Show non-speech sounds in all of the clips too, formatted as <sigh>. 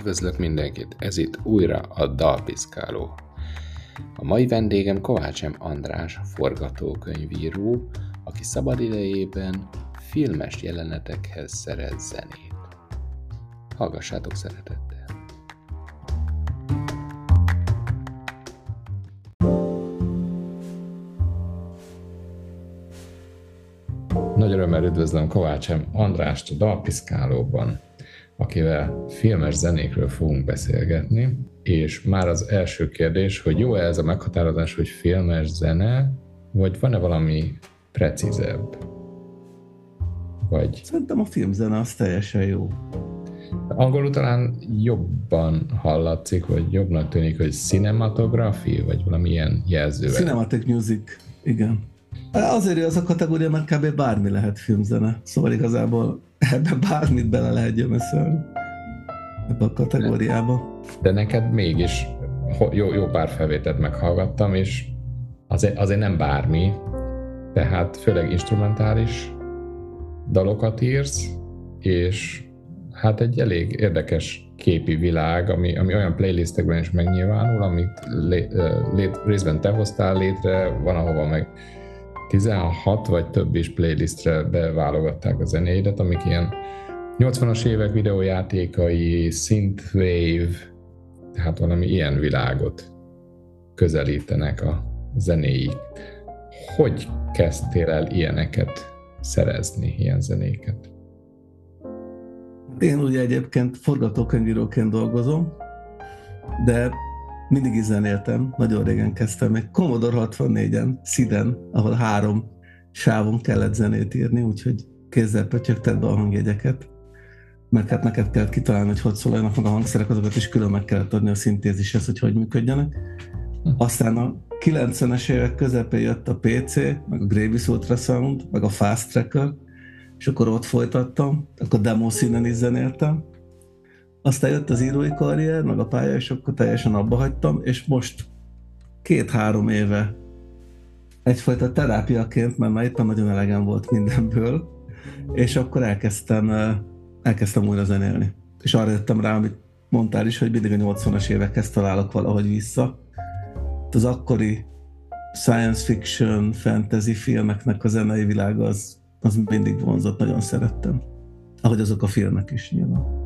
üdvözlök mindenkit, ez itt újra a Dalpiszkáló. A mai vendégem Kovács M. András, forgatókönyvíró, aki szabadidejében filmes jelenetekhez szerez zenét. Hallgassátok szeretettel! Nagy örömmel üdvözlöm Kovács M. Andrást a Dalpiszkálóban akivel filmes zenékről fogunk beszélgetni, és már az első kérdés, hogy jó-e ez a meghatározás, hogy filmes zene, vagy van-e valami precízebb? Vagy... Szerintem a filmzene az teljesen jó. Angolul talán jobban hallatszik, vagy jobbnak tűnik, hogy cinematography, vagy valamilyen jelzővel. Cinematic music, igen. Azért jó az a kategória, mert kb. bármi lehet filmzene. Szóval igazából ebbe bármit bele lehet gyömöszölni. Ebbe a kategóriába. De neked mégis jó, jó pár felvételt meghallgattam, és azért, azért nem bármi, tehát főleg instrumentális dalokat írsz, és hát egy elég érdekes képi világ, ami, ami olyan playlistekben is megnyilvánul, amit lé, lé, részben te hoztál létre, van ahova meg 16 vagy több is playlistre beválogatták a zenéidet, amik ilyen 80-as évek videójátékai, synthwave, tehát valami ilyen világot közelítenek a zenéi. Hogy kezdtél el ilyeneket szerezni, ilyen zenéket? Én ugye egyébként forgatókönyvíróként dolgozom, de mindig is zenéltem, nagyon régen kezdtem, még Commodore 64-en, Sziden, ahol három sávon kellett zenét írni, úgyhogy kézzel pötyögted be a hangjegyeket, mert hát neked kellett kitalálni, hogy hogy szóljanak meg a hangszerek, azokat is külön meg kellett adni a szintézishez, hogy hogy működjenek. Aztán a 90-es évek közepén jött a PC, meg a Gravis Ultrasound, meg a Fast Tracker, és akkor ott folytattam, akkor demo színen is zenéltem, aztán jött az írói karrier, meg a pálya, és akkor teljesen abba hagytam, és most két-három éve egyfajta terápiaként, mert már éppen nagyon elegem volt mindenből, és akkor elkezdtem, elkezdtem újra zenélni. És arra jöttem rá, amit mondtál is, hogy mindig a 80-as évekhez találok valahogy vissza. Az akkori science fiction, fantasy filmeknek a zenei világ az, az mindig vonzott, nagyon szerettem. Ahogy azok a filmek is nyilván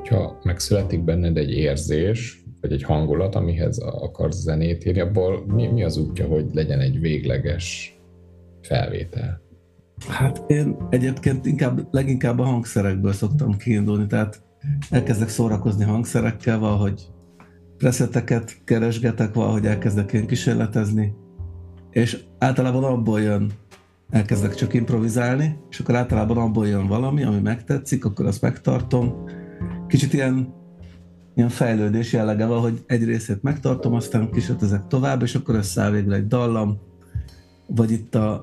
hogyha megszületik benned egy érzés, vagy egy hangulat, amihez akarsz zenét írni, abból mi, mi az útja, hogy legyen egy végleges felvétel? Hát én egyébként inkább, leginkább a hangszerekből szoktam kiindulni, tehát elkezdek szórakozni hangszerekkel, valahogy preszeteket keresgetek, valahogy elkezdek én kísérletezni, és általában abból jön, elkezdek csak improvizálni, és akkor általában abból jön valami, ami megtetszik, akkor azt megtartom, kicsit ilyen, ilyen fejlődés jellege van, hogy egy részét megtartom, aztán kísérletezek tovább, és akkor összeáll végül egy dallam, vagy itt a,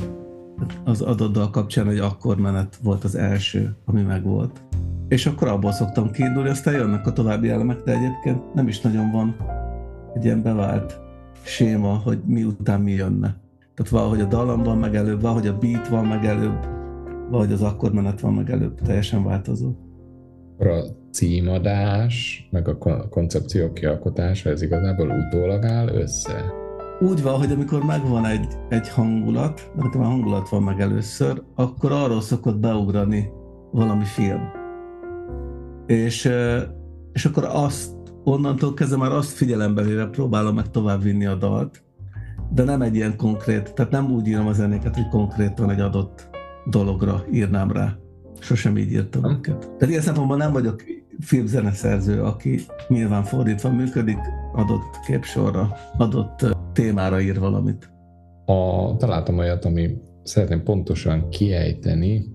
az adott kapcsán egy akkordmenet volt az első, ami megvolt. És akkor abból szoktam kiindulni, aztán jönnek a további elemek, de egyébként nem is nagyon van egy ilyen bevált séma, hogy mi után mi jönne. Tehát valahogy a dallam van meg előbb, valahogy a beat van meg előbb, valahogy az akkordmenet van meg előbb, teljesen változó. A címadás, meg a koncepció kialkotása, ez igazából utólag áll össze? Úgy van, hogy amikor megvan egy, egy hangulat, mert a hangulat van meg először, akkor arról szokott beugrani valami film. És, és akkor azt onnantól kezdve már azt figyelembe véve próbálom meg tovább vinni a dalt, de nem egy ilyen konkrét, tehát nem úgy írom a zenéket, hogy konkrétan egy adott dologra írnám rá. Sosem így írtam őket. Tehát ilyen szempontból nem vagyok filmzeneszerző, aki nyilván fordítva működik, adott képsorra, adott témára ír valamit. A, találtam olyat, ami szeretném pontosan kiejteni.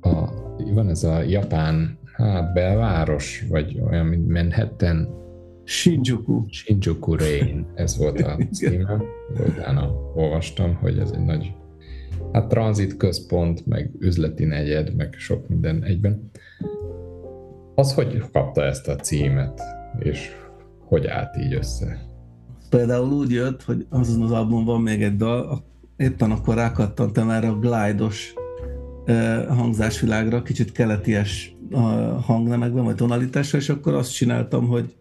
A, van ez a japán hát belváros, vagy olyan, mint Manhattan. Shinjuku. Shinjuku Rain, ez volt a <laughs> címe. Utána olvastam, hogy ez egy nagy hát tranzit központ, meg üzleti negyed, meg sok minden egyben. Az hogy kapta ezt a címet, és hogy állt így össze? Például úgy jött, hogy azon az albumon van még egy dal, éppen akkor rákattantam erre a glide-os hangzásvilágra, kicsit keleties hangnemekben, vagy tonalitással, és akkor azt csináltam, hogy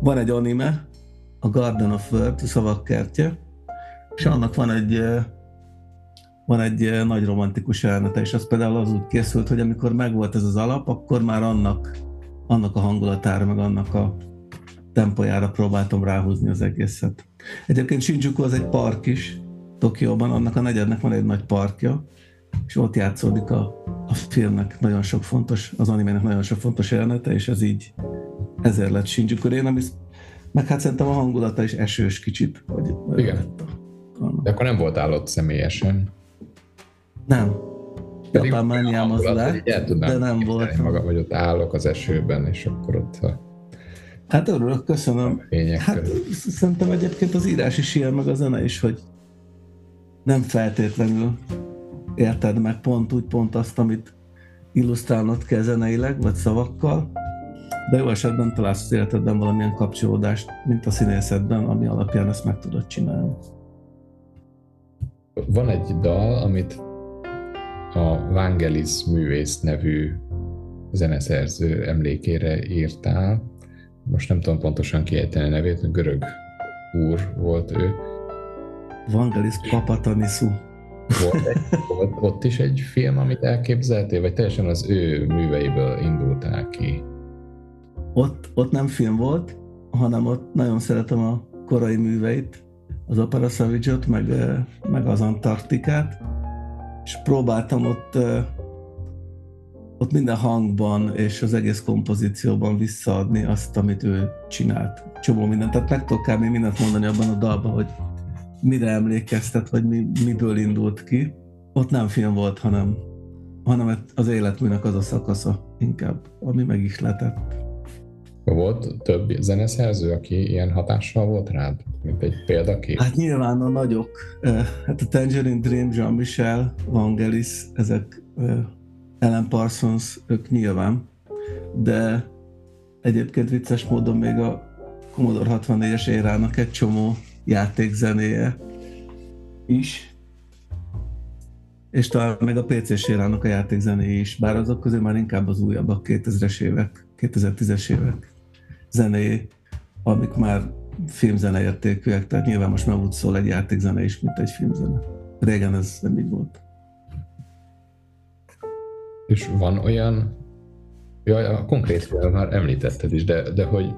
van egy anime, a Garden of Words, a szavak kertje, és annak van egy van egy nagy romantikus jelenete, és az például az úgy készült, hogy amikor megvolt ez az alap, akkor már annak, annak a hangulatára, meg annak a tempojára próbáltam ráhúzni az egészet. Egyébként Shinjuku az egy park is, Tokióban, annak a negyednek van egy nagy parkja, és ott játszódik a, a filmnek nagyon sok fontos, az animének nagyon sok fontos jelenete, és ez így ezért lett Shinjuku én, ami meg hát szerintem a hangulata is esős kicsit. Vagy, Igen. Lett a, De akkor nem voltál ott személyesen? Nem. Japán mániám az le, de nem volt. Maga, vagy ott állok az esőben, és akkor ott a Hát örülök, köszönöm. Hát szerintem egyébként az írás is ilyen, meg a zene is, hogy nem feltétlenül érted meg pont úgy, pont azt, amit illusztrálnod kell zeneileg, vagy szavakkal, de jó esetben találsz az életedben valamilyen kapcsolódást, mint a színészetben, ami alapján ezt meg tudod csinálni. Van egy dal, amit a Vangelis művész nevű zeneszerző emlékére írtál. Most nem tudom pontosan kiejteni a nevét, görög úr volt ő. Vangelis Papatanisu. Volt, egy, volt ott is egy film, amit elképzeltél, vagy teljesen az ő műveiből indultál ki? Ott, ott nem film volt, hanem ott nagyon szeretem a korai műveit, az Opera savage meg, meg az Antarktikát, és próbáltam ott, ott minden hangban és az egész kompozícióban visszaadni azt, amit ő csinált. Csomó mindent, tehát meg tudok kb. mindent mondani abban a dalban, hogy mire emlékeztet, vagy mi, miből indult ki. Ott nem film volt, hanem, hanem az életműnek az a szakasza inkább, ami meg is letett. Volt több zeneszerző, aki ilyen hatással volt rád, mint egy példakép? Hát nyilván a nagyok. Hát a Tangerine Dream, Jean-Michel, Vangelis, ezek Ellen Parsons, ők nyilván, de egyébként vicces módon még a Commodore 64-es érának egy csomó játékzenéje is, és talán meg a PC-s érának a játékzenéje is, bár azok közül már inkább az újabbak 2000-es évek, 2010-es évek zené, amik már filmzene értékűek, tehát nyilván most már úgy szól egy játékzene is, mint egy filmzene. Régen ez nem így volt. És van olyan, ja, a konkrét már említetted is, de, de hogy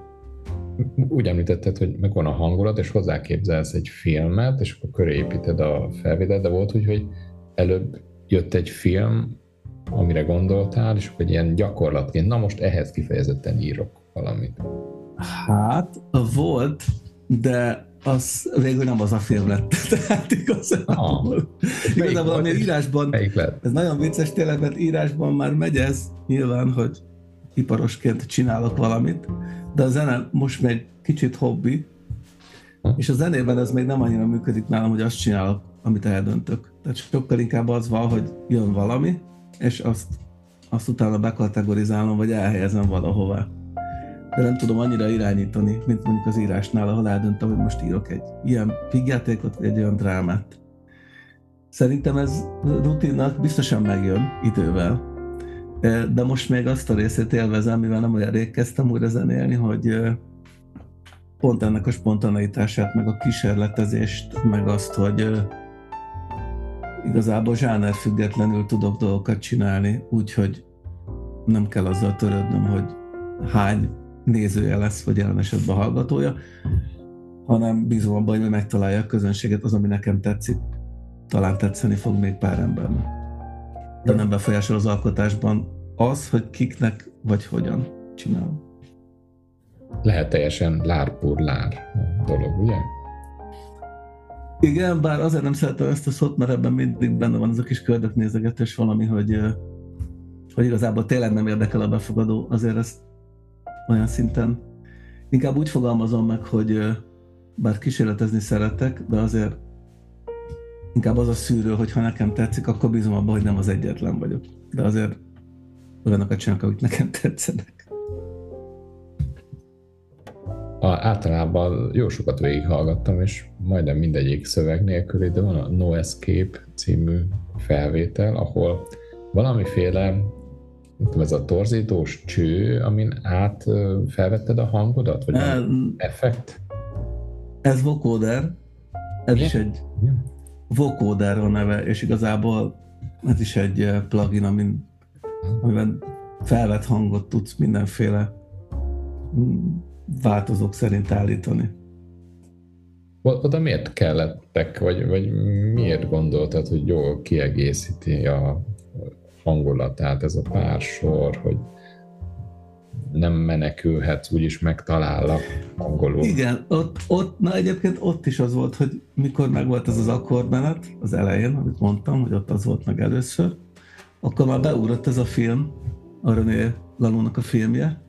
úgy említetted, hogy megvan a hangulat, és hozzáképzelsz egy filmet, és akkor köré építed a felvételt, de volt úgy, hogy előbb jött egy film, amire gondoltál, és egy ilyen gyakorlatként, na most ehhez kifejezetten írok valamit? Hát, volt, de az végül nem az a film lett. <laughs> Tehát igazából, ah, igazából ami írásban, ez nagyon vicces tényleg, mert írásban már megy ez, nyilván, hogy iparosként csinálok valamit, de a zene most még kicsit hobbi, ha? és a zenében ez még nem annyira működik nálam, hogy azt csinálok, amit eldöntök. Tehát sokkal inkább az van, hogy jön valami, és azt, azt utána bekategorizálom, vagy elhelyezem valahová de nem tudom annyira irányítani, mint mondjuk az írásnál, ahol eldöntöm, hogy most írok egy ilyen figjátékot, vagy egy olyan drámát. Szerintem ez rutinnak biztosan megjön idővel, de most még azt a részét élvezem, mivel nem olyan rég kezdtem újra zenélni, hogy pont ennek a spontaneitását, meg a kísérletezést, meg azt, hogy igazából zsáner függetlenül tudok dolgokat csinálni, úgyhogy nem kell azzal törődnöm, hogy hány nézője lesz, vagy jelen esetben hallgatója, hanem bízom abban, hogy megtalálja a közönséget az, ami nekem tetszik. Talán tetszeni fog még pár embernek. De nem befolyásol az alkotásban az, hogy kiknek vagy hogyan csinálom. Lehet teljesen lárpur lár dolog, ugye? Igen, bár azért nem szeretem ezt a szót, mert ebben mindig benne van ez a kis köldöknézegetés valami, hogy, hogy igazából tényleg nem érdekel a befogadó, azért ezt olyan szinten. Inkább úgy fogalmazom meg, hogy bár kísérletezni szeretek, de azért inkább az a szűrő, hogy ha nekem tetszik, akkor bízom abban, hogy nem az egyetlen vagyok. De azért olyanokat csinálok, akik nekem tetszenek. A, általában jó sokat végighallgattam, és majdnem mindegyik szöveg nélkül, de van a No Escape című felvétel, ahol valamiféle ez a torzítós cső, amin át felvetted a hangodat? Vagy um, effekt? Ez vocoder, ez Igen? is egy vocoder a neve, és igazából ez is egy plugin, amin, amiben felvett hangot tudsz mindenféle mm, változók szerint állítani. Oda miért kellettek, vagy, vagy miért gondoltad, hogy jól kiegészíti a hangulatát ez a pár sor, hogy nem menekülhetsz, úgyis megtalállak angolul. Igen, ott, ott, na egyébként ott is az volt, hogy mikor megvolt ez az akkordmenet az elején, amit mondtam, hogy ott az volt meg először, akkor már beugrott ez a film, a René Lalónak a filmje,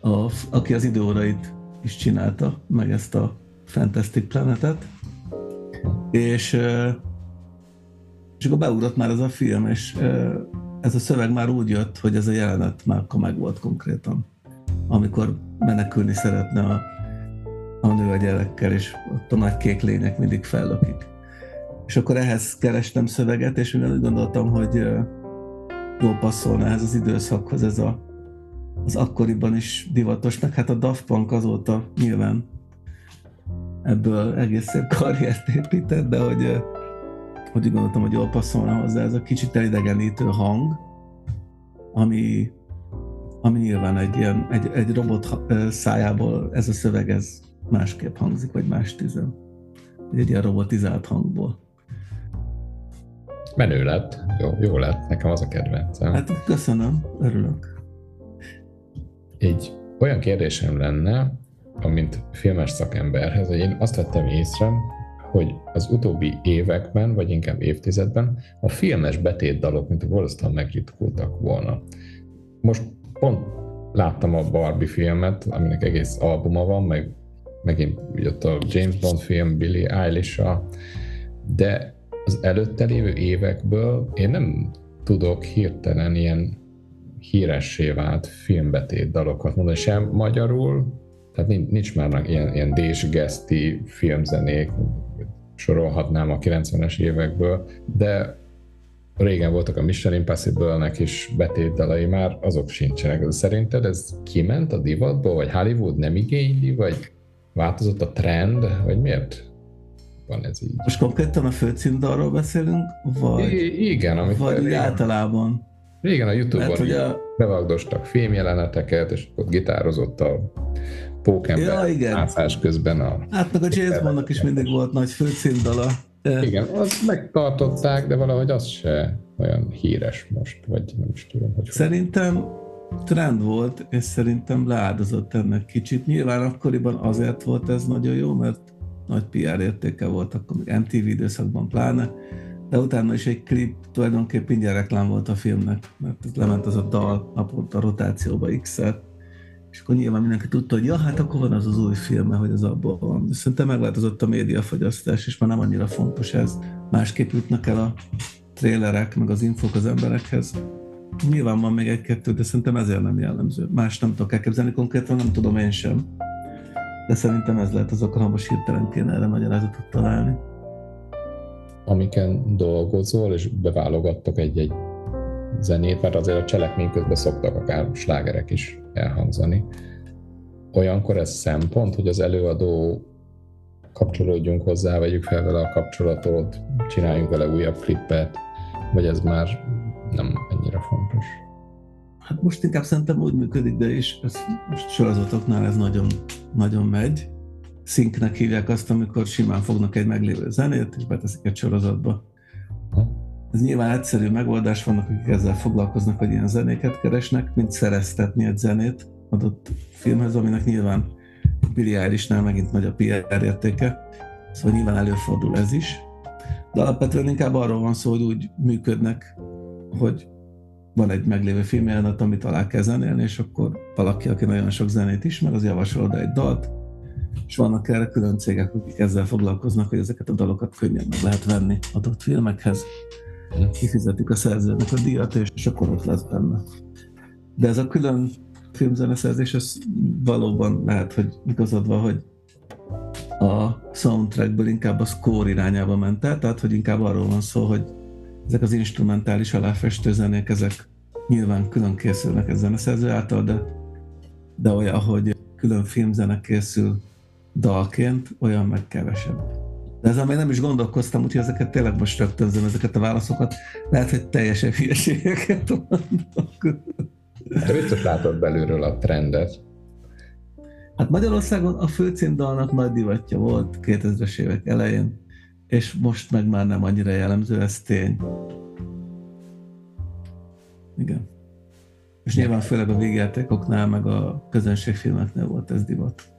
a, aki az időórait is csinálta, meg ezt a Fantastic Planetet, és, és akkor beugrott már ez a film, és ez a szöveg már úgy jött, hogy ez a jelenet már meg volt konkrétan, amikor menekülni szeretne a, a nő a gyerekkel, és ott a nagy kék lények mindig fellökik. És akkor ehhez kerestem szöveget, és úgy gondoltam, hogy jól passzolna ez az időszakhoz ez a, az akkoriban is divatos, meg hát a Daft Punk azóta nyilván ebből egész szép karriert épített, de hogy, hogy gondoltam, hogy jól passzolna hozzá ez a kicsit elidegenítő hang, ami, ami nyilván egy, ilyen, egy, egy robot szájából ez a szöveg ez másképp hangzik, vagy más tüzön. Egy ilyen robotizált hangból. Menő lett, jó, jó lett, nekem az a kedvencem. Hát köszönöm, örülök. Egy olyan kérdésem lenne, amint filmes szakemberhez, hogy én azt vettem észre, hogy az utóbbi években, vagy inkább évtizedben a filmes betétdalok, mint a valószínűleg megritkultak volna. Most pont láttam a Barbie filmet, aminek egész albuma van, meg megint jött a James Bond film Billy eilish de az előtte lévő évekből én nem tudok hirtelen ilyen híressé vált filmbetét dalokat mondani, sem magyarul, tehát nincs már ilyen, ilyen désgeszti filmzenék, sorolhatnám a 90-es évekből, de régen voltak a Mission Impossible-nek is betétdalai már, azok sincsenek. Szerinted ez kiment a divatból, vagy Hollywood nem igényli, vagy változott a trend, vagy miért van ez így? Most konkrétan a főcímdalról beszélünk, vagy, I- igen, amit vagy régen, általában? Régen a Youtube-on a... bevagdostak filmjeleneteket, és ott gitározott a pókember ja, igen. ászás közben a... Hát meg a James Bondnak is mindig volt nagy főcímdala. Igen, azt megtartották, de valahogy az se olyan híres most, vagy nem is tudom, hogy... Szerintem trend volt, és szerintem leáldozott ennek kicsit. Nyilván akkoriban azért volt ez nagyon jó, mert nagy PR értéke volt, akkor még MTV időszakban pláne, de utána is egy klip tulajdonképpen ingyen reklám volt a filmnek, mert lement az a dal naponta rotációba x-szer, és akkor nyilván mindenki tudta, hogy ja, hát akkor van az az új filme, hogy az abból van. Szerintem megváltozott a médiafogyasztás, és már nem annyira fontos ez. Másképp jutnak el a trélerek, meg az infok az emberekhez. Nyilván van még egy-kettő, de szerintem ezért nem jellemző. Más nem tudok elképzelni konkrétan, nem tudom én sem. De szerintem ez lehet az oka, ha most hirtelen kéne erre magyarázatot találni. Amiken dolgozol, és beválogattok egy-egy zenét, mert azért a cselekmény közben szoktak akár slágerek is elhangzani. Olyankor ez szempont, hogy az előadó kapcsolódjunk hozzá, vegyük fel vele a kapcsolatot, csináljunk vele újabb klippet, vagy ez már nem ennyire fontos? Hát most inkább szerintem úgy működik, de is ez most sorozatoknál ez nagyon, nagyon megy. Szinknek hívják azt, amikor simán fognak egy meglévő zenét, és beteszik egy sorozatba. Ez nyilván egyszerű megoldás, vannak, akik ezzel foglalkoznak, hogy ilyen zenéket keresnek, mint szereztetni egy zenét adott filmhez, aminek nyilván Billy Eilish-nál megint nagy a PR értéke, szóval nyilván előfordul ez is. De alapvetően inkább arról van szó, hogy úgy működnek, hogy van egy meglévő filmjelenet, amit alá kell zenélni, és akkor valaki, aki nagyon sok zenét ismer, az javasol oda egy dalt, és vannak erre külön cégek, akik ezzel foglalkoznak, hogy ezeket a dalokat könnyen meg lehet venni adott filmekhez kifizetik a szerzőnek a díjat, és akkor ott lesz benne. De ez a külön filmzeneszerzés, ez valóban lehet, hogy igazad van, hogy a soundtrackből inkább a score irányába ment el, tehát hogy inkább arról van szó, hogy ezek az instrumentális aláfestő zenék, ezek nyilván külön készülnek ez zeneszerző által, de, de olyan, hogy külön filmzene készül dalként, olyan meg kevesebb. De ezzel még nem is gondolkoztam, úgyhogy ezeket tényleg most rögtönzöm, ezeket a válaszokat. Lehet, hogy teljesen hülyeségeket mondok. De biztos látod belülről a trendet. Hát Magyarországon a főcímdalnak nagy divatja volt 2000-es évek elején, és most meg már nem annyira jellemző, ez tény. Igen. És nyilván főleg a végjátékoknál, meg a közönségfilmeknél volt ez divat.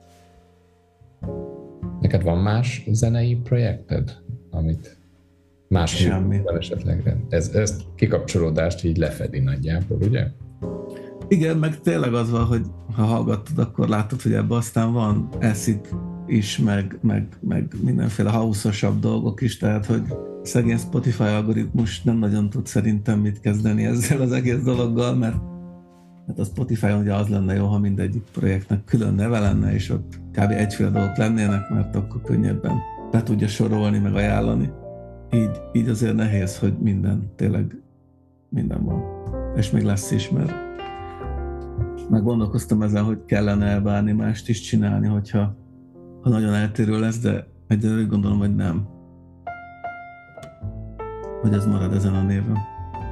Neked van más zenei projekted, amit más Semmi. esetleg ez, ez kikapcsolódást így lefedi nagyjából, ugye? Igen, meg tényleg az van, hogy ha hallgattad, akkor látod, hogy ebben aztán van eszit is, meg, meg, meg mindenféle hauszosabb dolgok is, tehát hogy szegény Spotify algoritmus nem nagyon tud szerintem mit kezdeni ezzel az egész dologgal, mert hát a Spotify-on ugye az lenne jó, ha mindegyik projektnek külön neve lenne, és ott kb. egyféle dolgok lennének, mert akkor könnyebben be tudja sorolni, meg ajánlani. Így, így azért nehéz, hogy minden, tényleg minden van. És még lesz is, mert meg gondolkoztam ezen, hogy kellene elbárni, mást is csinálni, hogyha ha nagyon eltérő lesz, de egyelőre gondolom, hogy nem. Hogy ez marad ezen a néven.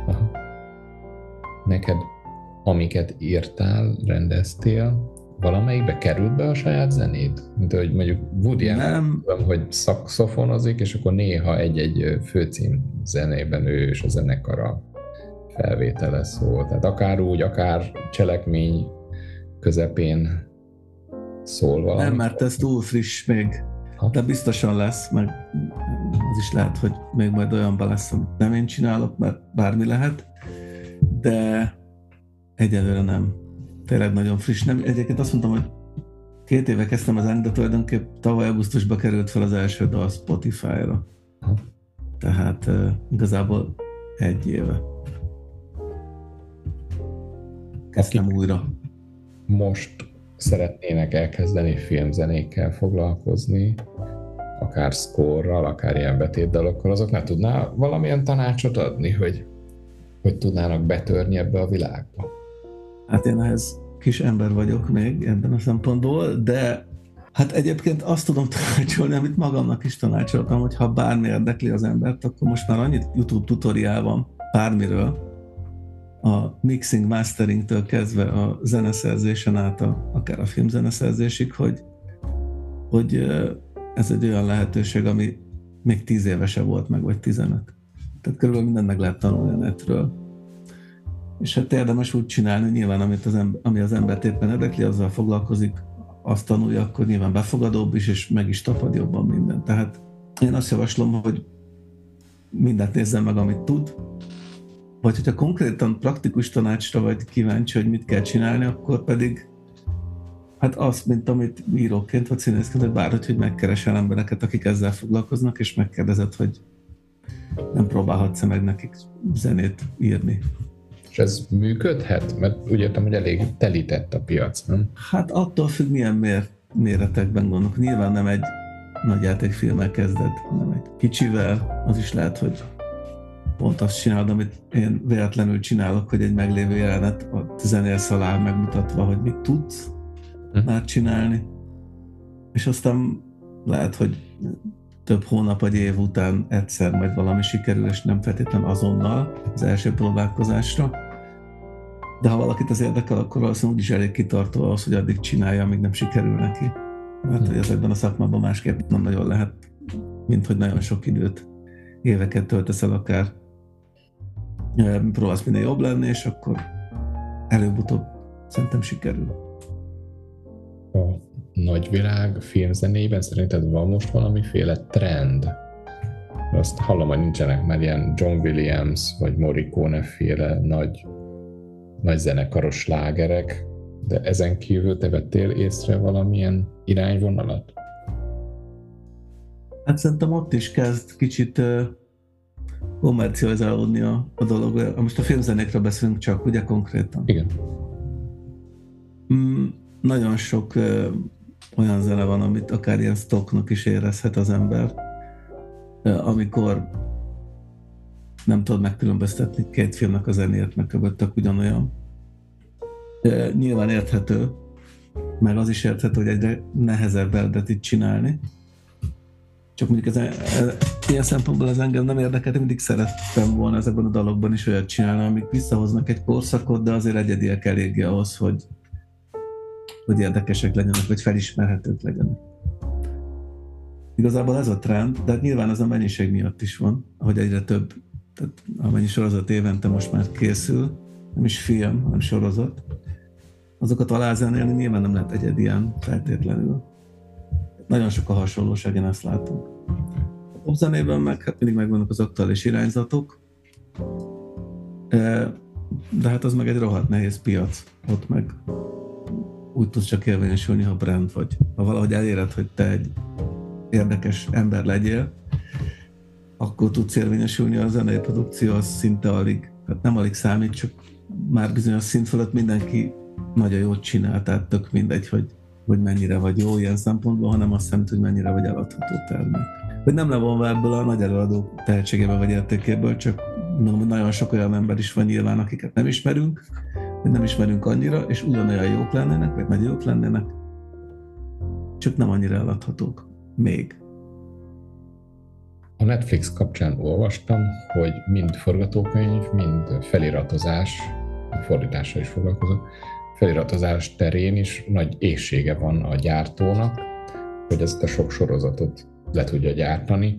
Aha. Neked, amiket írtál, rendeztél, valamelyikbe került be a saját zenét? Mint hogy mondjuk Woody nem. Tudom, hogy szakszofonozik, és akkor néha egy-egy főcím zenében ő és a zenekara felvétele szól. Tehát akár úgy, akár cselekmény közepén szól valami. Nem, mert ez túl friss még. Ha? De biztosan lesz, meg az is lehet, hogy még majd olyanban lesz, amit nem én csinálok, mert bármi lehet, de egyelőre nem. Tényleg nagyon friss. Nem, egyébként azt mondtam, hogy két éve kezdtem az de tulajdonképp tavaly augusztusban került fel az első dal Spotify-ra. Tehát uh, igazából egy éve. Kezdtem Akik újra. Most szeretnének elkezdeni filmzenékkel foglalkozni, akár szkorral, akár ilyen betétdalokkal, azoknak tudnál valamilyen tanácsot adni, hogy hogy tudnának betörni ebbe a világba? Hát én ehhez kis ember vagyok még ebben a szempontból, de hát egyébként azt tudom <laughs> tanácsolni, amit magamnak is tanácsoltam, hogy ha bármi érdekli az embert, akkor most már annyit YouTube tutoriál van bármiről, a mixing, masteringtől kezdve a zeneszerzésen át, a, akár a filmzeneszerzésig, hogy, hogy ez egy olyan lehetőség, ami még tíz évese volt meg, vagy tizenöt. Tehát körülbelül mindent meg lehet tanulni a netről. És hát érdemes úgy csinálni, nyilván amit az ember, ami az embert éppen érdekli, azzal foglalkozik, azt tanulja, akkor nyilván befogadóbb is, és meg is tapad jobban minden. Tehát én azt javaslom, hogy mindent nézzen meg, amit tud, vagy hogyha konkrétan praktikus tanácsra vagy kíváncsi, hogy mit kell csinálni, akkor pedig hát azt, mint amit íróként vagy színészként, hogy bárhogy, hogy megkeresel embereket, akik ezzel foglalkoznak, és megkérdezed, hogy nem próbálhatsz meg nekik zenét írni. És ez működhet? Mert úgy értem, hogy elég telített a piac, nem? Hát attól függ, milyen mér, méretekben gondolok. Nyilván nem egy nagy játékfilmmel kezded, hanem egy kicsivel. Az is lehet, hogy pont azt csinálod, amit én véletlenül csinálok, hogy egy meglévő jelenet a zenélsz alá megmutatva, hogy mit tudsz hm. már csinálni. És aztán lehet, hogy több hónap vagy év után egyszer majd valami sikerül, és nem feltétlenül azonnal az első próbálkozásra. De ha valakit az érdekel, akkor valószínűleg is elég kitartó ahhoz, hogy addig csinálja, amíg nem sikerül neki. Mert hogy ezekben a szakmában másképp nem nagyon lehet, mint hogy nagyon sok időt, éveket töltesz el akár próbálsz minél jobb lenni, és akkor előbb-utóbb szerintem sikerül. A nagyvilág filmzenében szerinted van most valamiféle trend? Azt hallom, hogy nincsenek már ilyen John Williams vagy Morricone féle nagy, nagy zenekaros lágerek, de ezen kívül te vettél észre valamilyen irányvonalat? Hát szerintem ott is kezd kicsit komercializálódni a, a dolog. Most a filmzenékről beszélünk csak, ugye konkrétan? Igen. Mm, nagyon sok ö, olyan zene van, amit akár ilyen stocknak is érezhet az ember, ö, amikor nem tudod megkülönböztetni két filmnek a zenéért, meg tök ugyanolyan. De nyilván érthető, meg az is érthető, hogy egyre nehezebb eredetit csinálni. Csak mondjuk ez, ez, ilyen szempontból ez engem nem érdekelt, mindig szerettem volna ezekben a dalokban is olyat csinálni, amik visszahoznak egy korszakot, de azért egyediek eléggé ahhoz, hogy, hogy érdekesek legyenek, vagy felismerhetők legyenek. Igazából ez a trend, de hát nyilván ez a mennyiség miatt is van, hogy egyre több, tehát amennyi sorozat évente most már készül, nem is film, hanem sorozat, azokat alázenélni nyilván nem lehet egyed ilyen feltétlenül. Nagyon sok a hasonlóság, én ezt látom. A popzenében meg hát mindig megvannak az aktuális irányzatok, de hát az meg egy rohadt nehéz piac. Ott meg úgy tudsz csak érvényesülni, ha brand vagy. Ha valahogy eléred, hogy te egy érdekes ember legyél, akkor tudsz érvényesülni a zenei produkció, az szinte alig, hát nem alig számít, csak már bizonyos szint fölött mindenki nagyon jót csinál, tehát tök mindegy, hogy, hogy mennyire vagy jó ilyen szempontból, hanem azt számít, hogy mennyire vagy eladható termék. Hogy nem levonva ebből a nagy előadó tehetségéből vagy értékéből, csak mondom, nagyon sok olyan ember is van nyilván, akiket nem ismerünk, hogy nem ismerünk annyira, és ugyanolyan jók lennének, vagy nagyon jók lennének, csak nem annyira eladhatók. Még. A Netflix kapcsán olvastam, hogy mind forgatókönyv, mind feliratozás, fordítással is foglalkozok, feliratozás terén is nagy éjsége van a gyártónak, hogy ezt a sok sorozatot le tudja gyártani.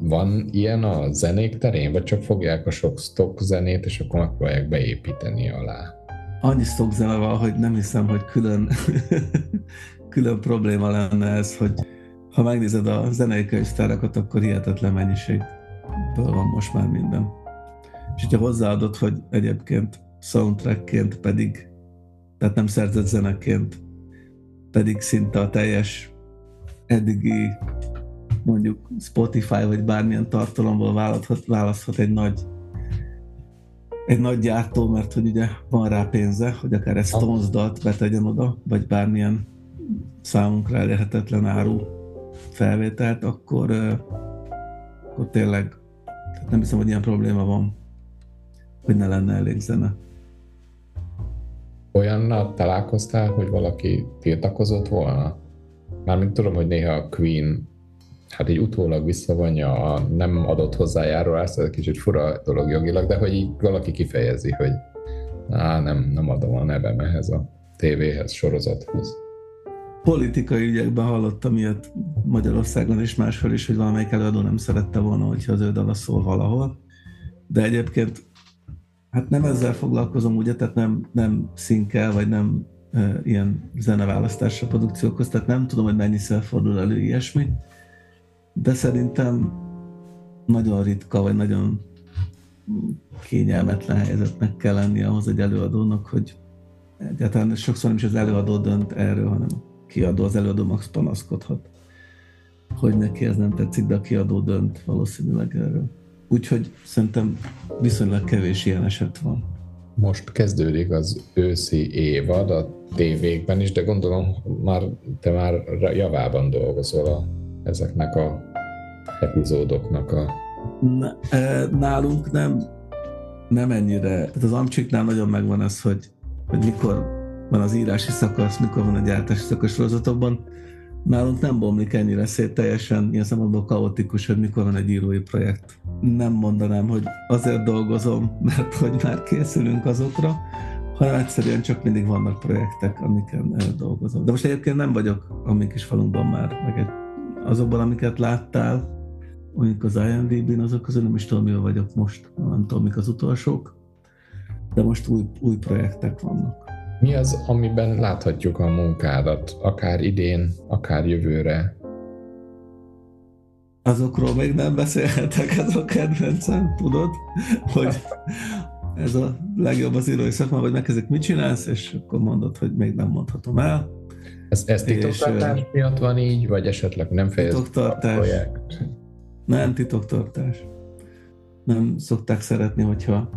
Van ilyen a zenék terén, vagy csak fogják a sok stock zenét, és akkor megpróbálják beépíteni alá? Annyi stock zene van, hogy nem hiszem, hogy külön, <laughs> külön probléma lenne ez, hogy ha megnézed a zenei könyvtárakat, akkor hihetetlen mennyiségből van most már minden. És hogyha hozzáadod, hogy egyébként soundtrackként pedig, tehát nem szerzett zeneként, pedig szinte a teljes eddigi mondjuk Spotify vagy bármilyen tartalomból választhat, választhat egy nagy egy nagy gyártó, mert hogy ugye van rá pénze, hogy akár egy Stones dalt betegyen oda, vagy bármilyen számunkra elérhetetlen áru felvételt, akkor, akkor tényleg tehát nem hiszem, hogy ilyen probléma van, hogy ne lenne elég zene. Olyannal találkoztál, hogy valaki tiltakozott volna? Mármint tudom, hogy néha a Queen hát így utólag visszavonja a nem adott hozzájárulást, ez egy kicsit fura dolog jogilag, de hogy így valaki kifejezi, hogy á, nem, nem adom a nevem ehhez a tévéhez, sorozathoz politikai ügyekben hallottam ilyet Magyarországon és máshol is, hogy valamelyik előadó nem szerette volna, hogyha az ő dala szól valahol. De egyébként hát nem ezzel foglalkozom, ugye, tehát nem, nem szinkel, vagy nem e, ilyen zeneválasztásra produkciókhoz, tehát nem tudom, hogy mennyiszer fordul elő ilyesmi, de szerintem nagyon ritka, vagy nagyon kényelmetlen helyzetnek kell lennie ahhoz egy előadónak, hogy egyáltalán sokszor nem is az előadó dönt erről, hanem kiadó, az előadó max panaszkodhat, hogy neki ez nem tetszik, de a kiadó dönt valószínűleg erről. Úgyhogy szerintem viszonylag kevés ilyen eset van. Most kezdődik az őszi évad a tévékben is, de gondolom már te már javában dolgozol a, ezeknek a epizódoknak a... Na, e, nálunk nem, nem ennyire. Tehát az Amcsiknál nagyon megvan ez, hogy, hogy mikor van az írási szakasz, mikor van a gyártási szakasz sorozatokban. Nálunk nem bomlik ennyire szét, teljesen ilyen szempontból kaotikus, hogy mikor van egy írói projekt. Nem mondanám, hogy azért dolgozom, mert hogy már készülünk azokra, hanem egyszerűen csak mindig vannak projektek, amiken dolgozom. De most egyébként nem vagyok a mi kis falunkban már, meg egy, azokban, amiket láttál, mondjuk az IMDb-n, azok közül nem is tudom, mi vagyok most, nem tudom, mik az utolsók, de most új, új projektek vannak. Mi az, amiben láthatjuk a munkádat, akár idén, akár jövőre? Azokról még nem beszélhetek, ez a kedvencem, tudod, hogy ez a legjobb az írói szakma, vagy megkezdik, mit csinálsz, és akkor mondod, hogy még nem mondhatom el. Ez, ez titoktartás és, miatt van így, vagy esetleg nem fejezett a projekt? Nem, titoktartás. Nem szokták szeretni, hogyha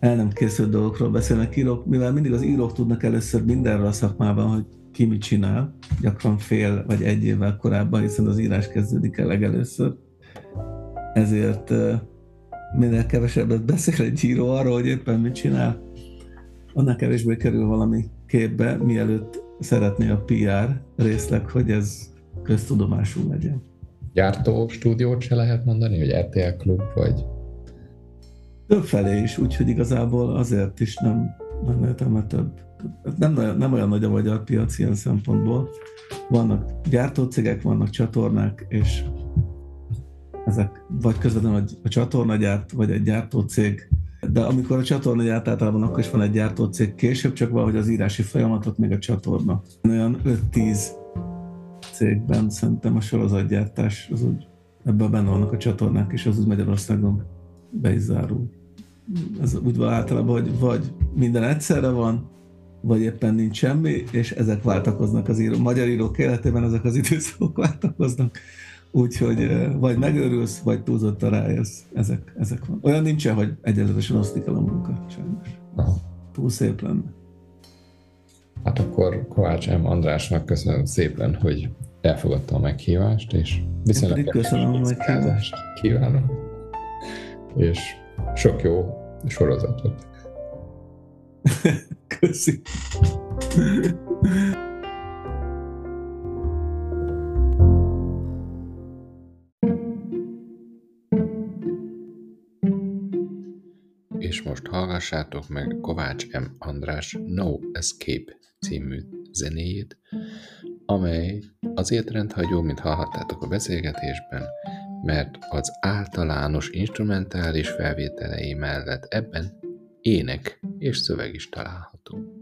el nem készült dolgokról beszélnek írók, mivel mindig az írók tudnak először mindenről a szakmában, hogy ki mit csinál, gyakran fél vagy egy évvel korábban, hiszen az írás kezdődik el legelőször. Ezért minél kevesebbet beszél egy író arról, hogy éppen mit csinál, annál kevésbé kerül valami képbe, mielőtt szeretné a PR részleg, hogy ez köztudomású legyen. Gyártó stúdiót se lehet mondani, hogy RTL klub, vagy... Többfelé is, úgyhogy igazából azért is nem, nem értem, több. Nem, nem olyan nagy a magyar piac ilyen szempontból. Vannak gyártócégek, vannak csatornák, és ezek vagy közvetlenül a csatornagyárt, vagy egy gyártócég de amikor a csatorna gyárt általában akkor is van egy gyártócég később, csak valahogy az írási folyamatot még a csatorna. Olyan 5-10 cégben szerintem a sorozatgyártás az úgy, ebben benne vannak a csatornák, és az úgy Magyarországon be is zárul. Ez úgy van általában, hogy vagy minden egyszerre van, vagy éppen nincs semmi, és ezek váltakoznak az író. Magyar írók életében ezek az időszakok <laughs> váltakoznak Úgyhogy vagy megőrülsz, vagy túlzottan rájössz. Ezek, ezek van. Olyan nincsen, hogy egyenletesen osztik el a munka, sajnos. Túl szép lenne. Hát akkor Kovács M. Andrásnak köszönöm szépen, hogy elfogadta a meghívást, és viszonylag köszönöm a meghívást. Kívánom. És sok jó sorozatot. <laughs> Köszönöm. és most hallgassátok meg Kovács M. András No Escape című zenéjét, amely azért rendhagyó, mint hallhattátok a beszélgetésben, mert az általános instrumentális felvételei mellett ebben ének és szöveg is található.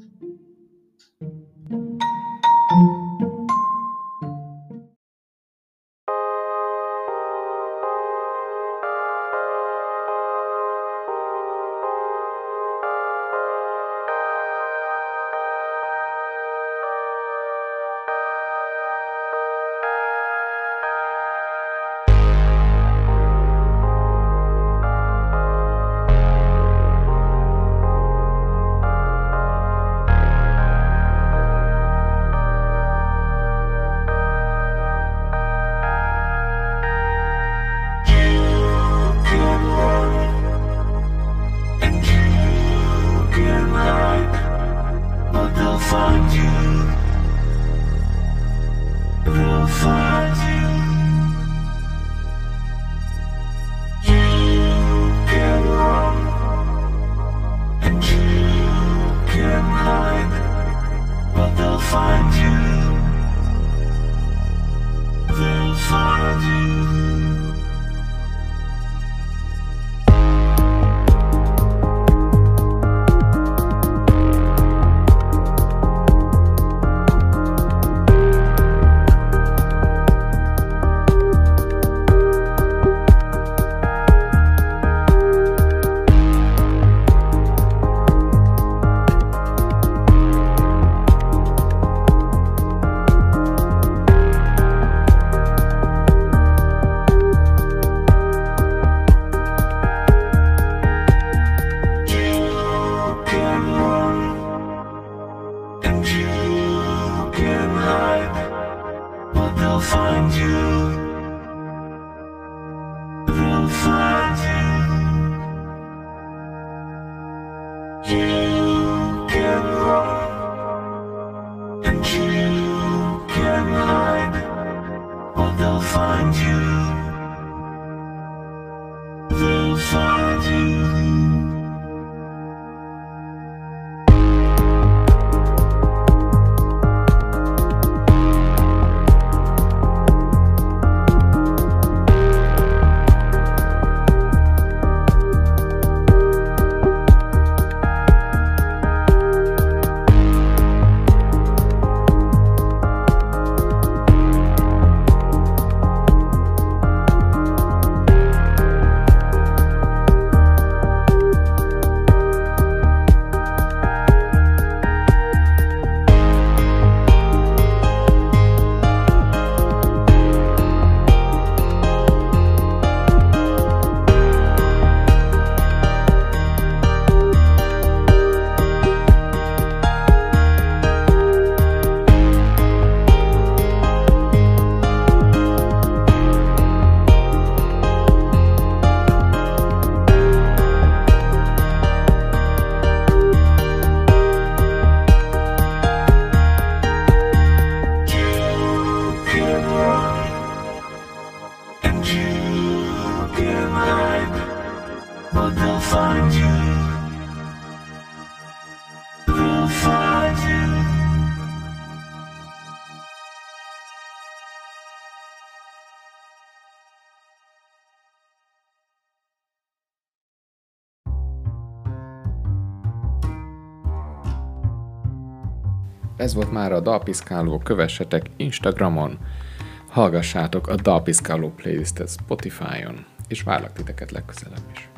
Ez volt már a Dalpiszkáló, kövessetek Instagramon, hallgassátok a Dalpiszkáló playlistet Spotify-on, és várlak titeket legközelebb is.